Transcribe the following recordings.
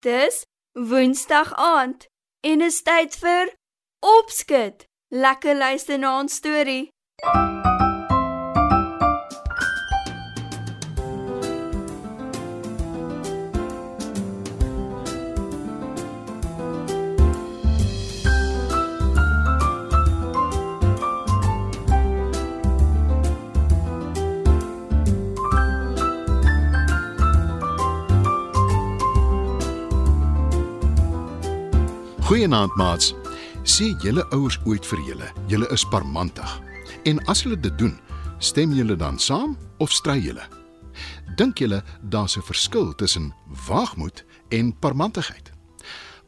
Dis Woensdag aand en is tyd vir Opskud. Lekker luister na ons storie. Goeienaand maats. Sê julle ouers ooit vir julle, julle is parmantig. En as hulle dit doen, stem julle dan saam of stry julle? Dink julle daar's 'n verskil tussen waagmoed en parmantigheid?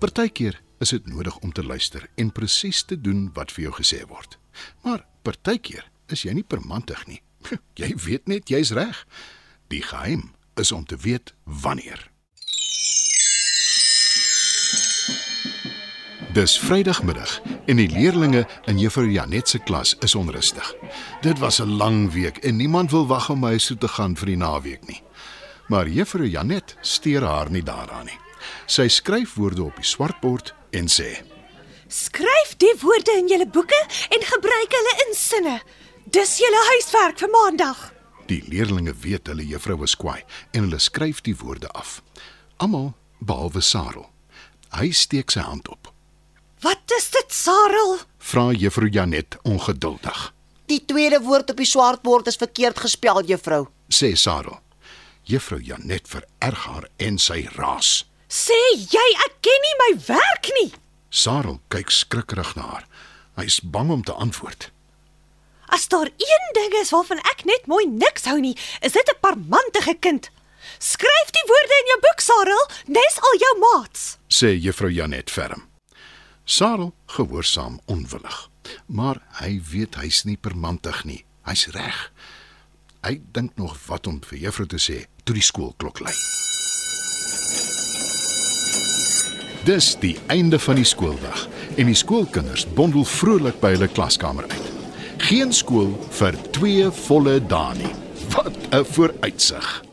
Partykeer is dit nodig om te luister en presies te doen wat vir jou gesê word. Maar partykeer is jy nie parmantig nie. Jy weet net jy's reg. Die geheim is om te weet wanneer. Dis Vrydagmiddag en die leerlinge in Juffrou Janet se klas is onrustig. Dit was 'n lang week en niemand wil wag om huis toe te gaan vir die naweek nie. Maar Juffrou Janet steur haar nie daaraan nie. Sy skryf woorde op die swartbord en sê: Skryf die woorde in julle boeke en gebruik hulle in sinne. Dis julle huiswerk vir Maandag. Die leerlinge weet hulle juffrou is kwaai en hulle skryf die woorde af. Almal behalwe Sarel. Hy steek sy hand op. Wat is dit, Sarel? Vra Juffrou Janet ongeduldig. Die tweede woord op die swartbord is verkeerd gespel, juffrou. Sê Sarel. Juffrou Janet vererg haar en sy raas. Sê jy ek ken nie my werk nie. Sarel kyk skrikkerig na haar. Hy's bang om te antwoord. As daar een ding is waarvan ek net mooi niks hou nie, is dit 'n parmantige kind. Skryf die woorde in jou boek, Sarel, nes al jou maats. Sê Juffrou Janet ferm. Sarel gehoorsaam onwillig. Maar hy weet hy's nie permantig nie. Hy's reg. Hy dink nog wat om vir juffrou te sê toe die skoolklok lui. Dis die einde van die skooldag en die skoolkinders bondel vrolik by hulle klaskamer uit. Geen skool vir 2 volle dae nie. Wat 'n vooruitsig.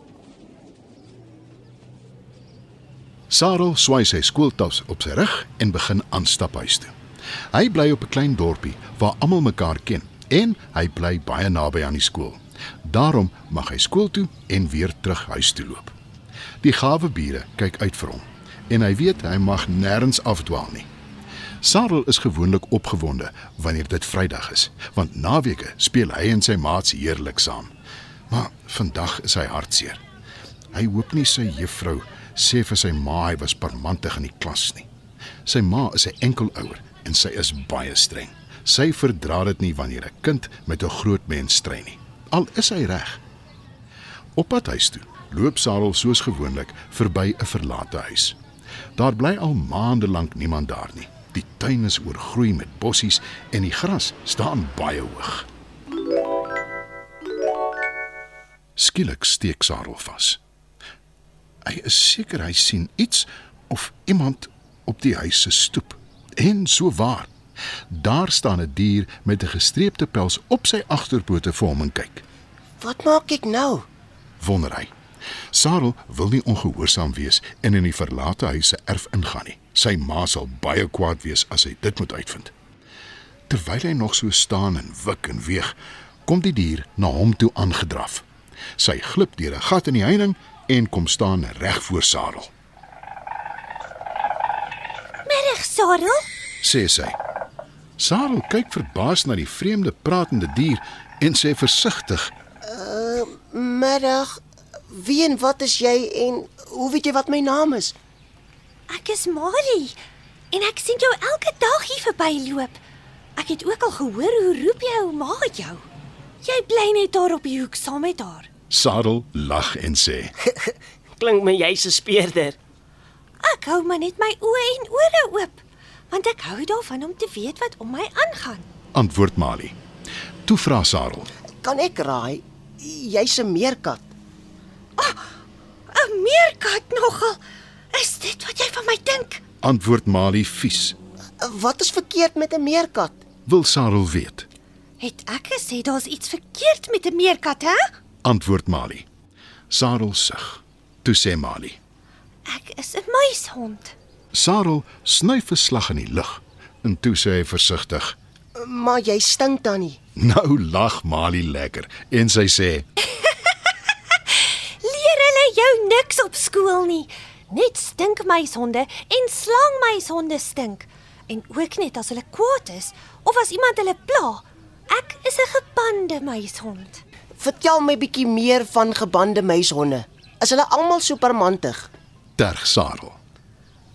Sarel swai sy skooltas op sy rug en begin aanstap huis toe. Hy bly op 'n klein dorpie waar almal mekaar ken en hy bly baie naby aan die skool. Daarom mag hy skool toe en weer terug huis toe loop. Die gawe bure kyk uit vir hom en hy weet hy mag nêrens afdwaal nie. Sarel is gewoonlik opgewonde wanneer dit Vrydag is, want naweke speel hy en sy maats heerlik saam. Maar vandag is hy hartseer. Hy hoop nie sy juffrou sê vir sy ma hy was parmantig in die klas nie. Sy ma is 'n enkelouer en sy is baie streng. Sy verdra dit nie wanneer 'n kind met 'n groot mens stry nie. Al is hy reg. Op pad huis toe loop Sarel soos gewoonlik verby 'n verlate huis. Daar bly al maande lank niemand daar nie. Die tuin is oorgroei met bossies en die gras staan baie hoog. Skielik steek Sarel vas. Hy is seker hy sien iets of iemand op die huis se stoep. En so waar. Daar staan 'n dier met 'n gestreepte pels op sy agterpote vir hom en kyk. Wat maak ek nou? Wonder hy. Sarel wil nie ongehoorsaam wees en in die verlate huis se erf ingaan nie. Sy ma sal baie kwaad wees as hy dit moet uitvind. Terwyl hy nog so staan en wik en weeg, kom die dier na hom toe aangedraf. Sy glip deur 'n gat in die heining en kom staan reg voor Sarel. Middag, Sarel. Sê sy. Sarel kyk verbaas na die vreemde pratende dier en sê versigtig: Middag. Wie en wat is jy en hoe weet jy wat my naam is? Ek is Marie en ek sien jou elke dag hier verbyloop. Ek het ook al gehoor hoe roep jou ma jou. Jy bly net daar op die hoek saam met haar. Sarel lag en sê: Klink my jy's 'n speurder. Ek hou maar net my oë en ore oop, want ek hou daarvan om te weet wat om my aangaan. Antwoord Mali. Toe vra Sarel: Kan ek raai? Jy's 'n meerkat. 'n Meerkat nogal. Is dit wat jy van my dink? Antwoord Mali vies. Wat is verkeerd met 'n meerkat? Wil Sarel weet. Het ek gesê daar's iets verkeerd met 'n meerkat, hè? Antwoord Mali. Sarel sug. Toe sê Mali: Ek is 'n muishond. Sarel snuif 'n slag in die lug en toe sê hy versigtig: Maar jy stink dan nie. "Nou lag Mali lekker." En sy sê: Leer hulle jou niks op skool nie. Net stinkmuishonde en slangmuishonde stink. En ook net as hulle kwaad is of as iemand hulle pla. Ek is 'n gebande muishond. Vertel my bietjie meer van gebande muishonde. Is hulle almal so parmantig? "Terg Sarel."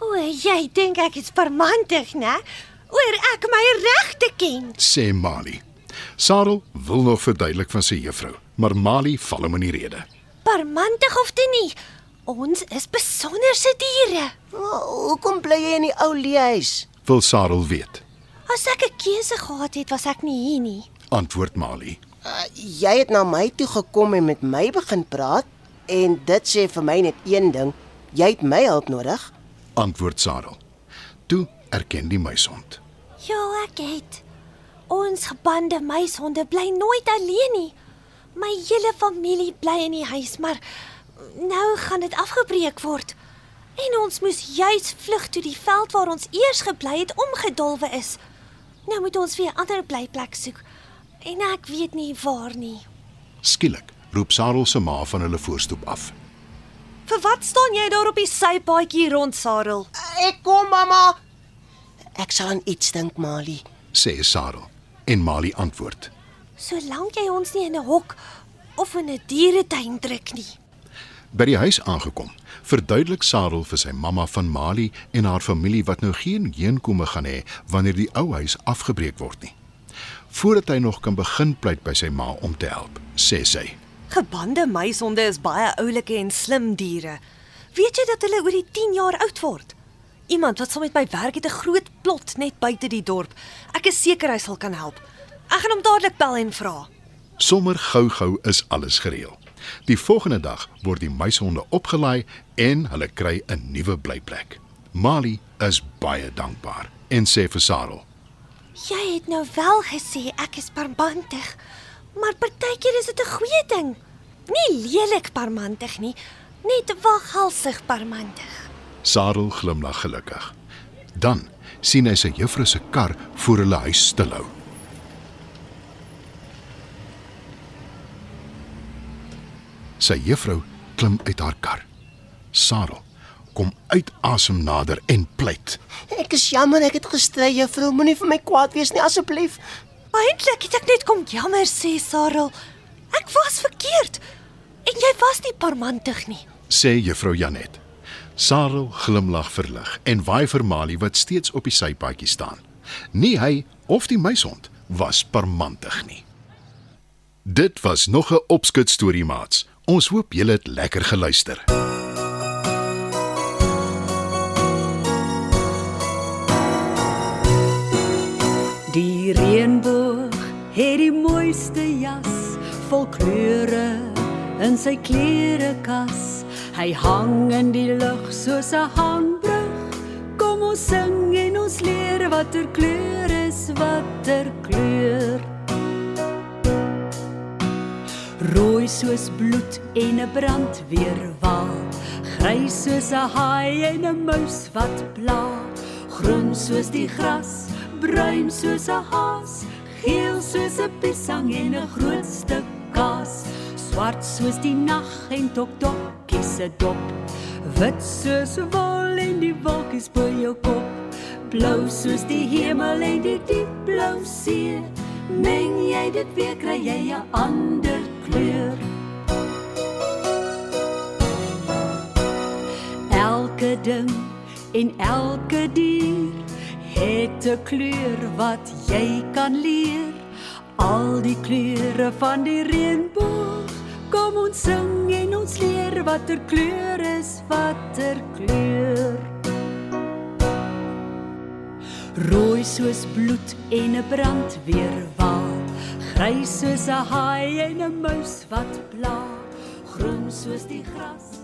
O, jy dink ek is parmantig, né? Oor ek my regte ken. sê Mali. Sarel wil nog verduidelik van sy juffrou, maar Mali val hom in die rede. Parmantig of dit nie? Ons is besonderse diere. Maar hoekom bly jy in die ou leehuis? Wil Sarel weet. As ek 'n keuse gehad het, was ek nie hier nie. Antwoord Mali. Uh, jy het na my toe gekom en met my begin praat en dit sê vir my net een ding. Jy het my hulp nodig. Antwoord Sarel. Toe erken die muishond. Ja, ek het. Ons gebande muishonde bly nooit alleen nie. My hele familie bly in die huis, maar nou gaan dit afgebreek word. En ons moes juis vlug toe die veld waar ons eers gebly het omgedolwe is. Nou moet ons weer 'n ander blyplek soek. En ek weet nie waar nie. Skielik roep Sarel se ma van hulle voorstoep af. Vir wat staan jy daar op die sypaadjie rond, Sarel? Ek kom mamma. Ek sal aan iets dink, Mali. sê Sarel en Mali antwoord. Solank jy ons nie in 'n hok of in 'n dieretuin druk nie. By die huis aangekom, verduidelik Sarel vir sy mamma van Mali en haar familie wat nou geen heenkome gaan hê wanneer die ou huis afgebreek word nie. Voordat hy nog kan begin pleit by sy ma om te help, sê sy: Gebande muishonde is baie oulike en slim diere. Weet jy dat hulle oor die 10 jaar oud word? Iemand wat saam met my werk het 'n groot plot net buite die dorp. Ek is seker hy sal kan help. Ek gaan hom dadelik bel en vra. Sommer gou-gou is alles gereël. Die volgende dag word die muishonde opgelaai en hulle kry 'n nuwe blyplek. Mali is baie dankbaar en sê vir Sarel: Jy het nou wel gesê ek is parmantig, maar partykeer is dit 'n goeie ding. Nie lelik parmantig nie, net waghalsig parmantig. Sarel glimlag gelukkig. Dan sien hy sy juffrou se kar voor hulle huis stilhou. Sy juffrou klim uit haar kar. Sarel kom uit asem nader en pleit. Ek is jammer ek het gestry, juffrou. Moenie vir my kwaad wees nie asseblief. Eintlik het ek net kom jammer sê, Sarel. Ek was verkeerd. En jy was nie parmantig nie. sê juffrou Janet. Sarel glimlag verlig en waai vir Mali wat steeds op die sypaadjie staan. Nie hy of die muishond was parmantig nie. Dit was nog 'n opskud storie maats. Ons hoop julle het lekker geluister. Het die mooiste jas vol kleure in sy klerekas. Hy hang in die lug soos 'n hangbrug. Kom ons sing en ons leer watter kleur is watter kleur. Rooi soos bloed en 'n brandweerwal. Grys soos 'n haai en 'n muis wat pla. Groen soos die gras, bruin soos 'n haas, geel soos 'n piesang en 'n groot stuk kaas. Swart soos die nag en toktokkie se dop. Wit soos wol en die wolkies bo jou kop. Blou soos die hemel en die diep blou see. Meng jy dit weer kry jy 'n ander kleur. Elke ding en elke dier het 'n kleur wat jy kan leer. Al die kleure van die reënboog. Kom ons sing en ons leer watter kleur is watter kleur. Rooi soos bloed en 'n brandweerwal. Grys soos 'n haai en 'n muis wat pla. Groen soos die gras,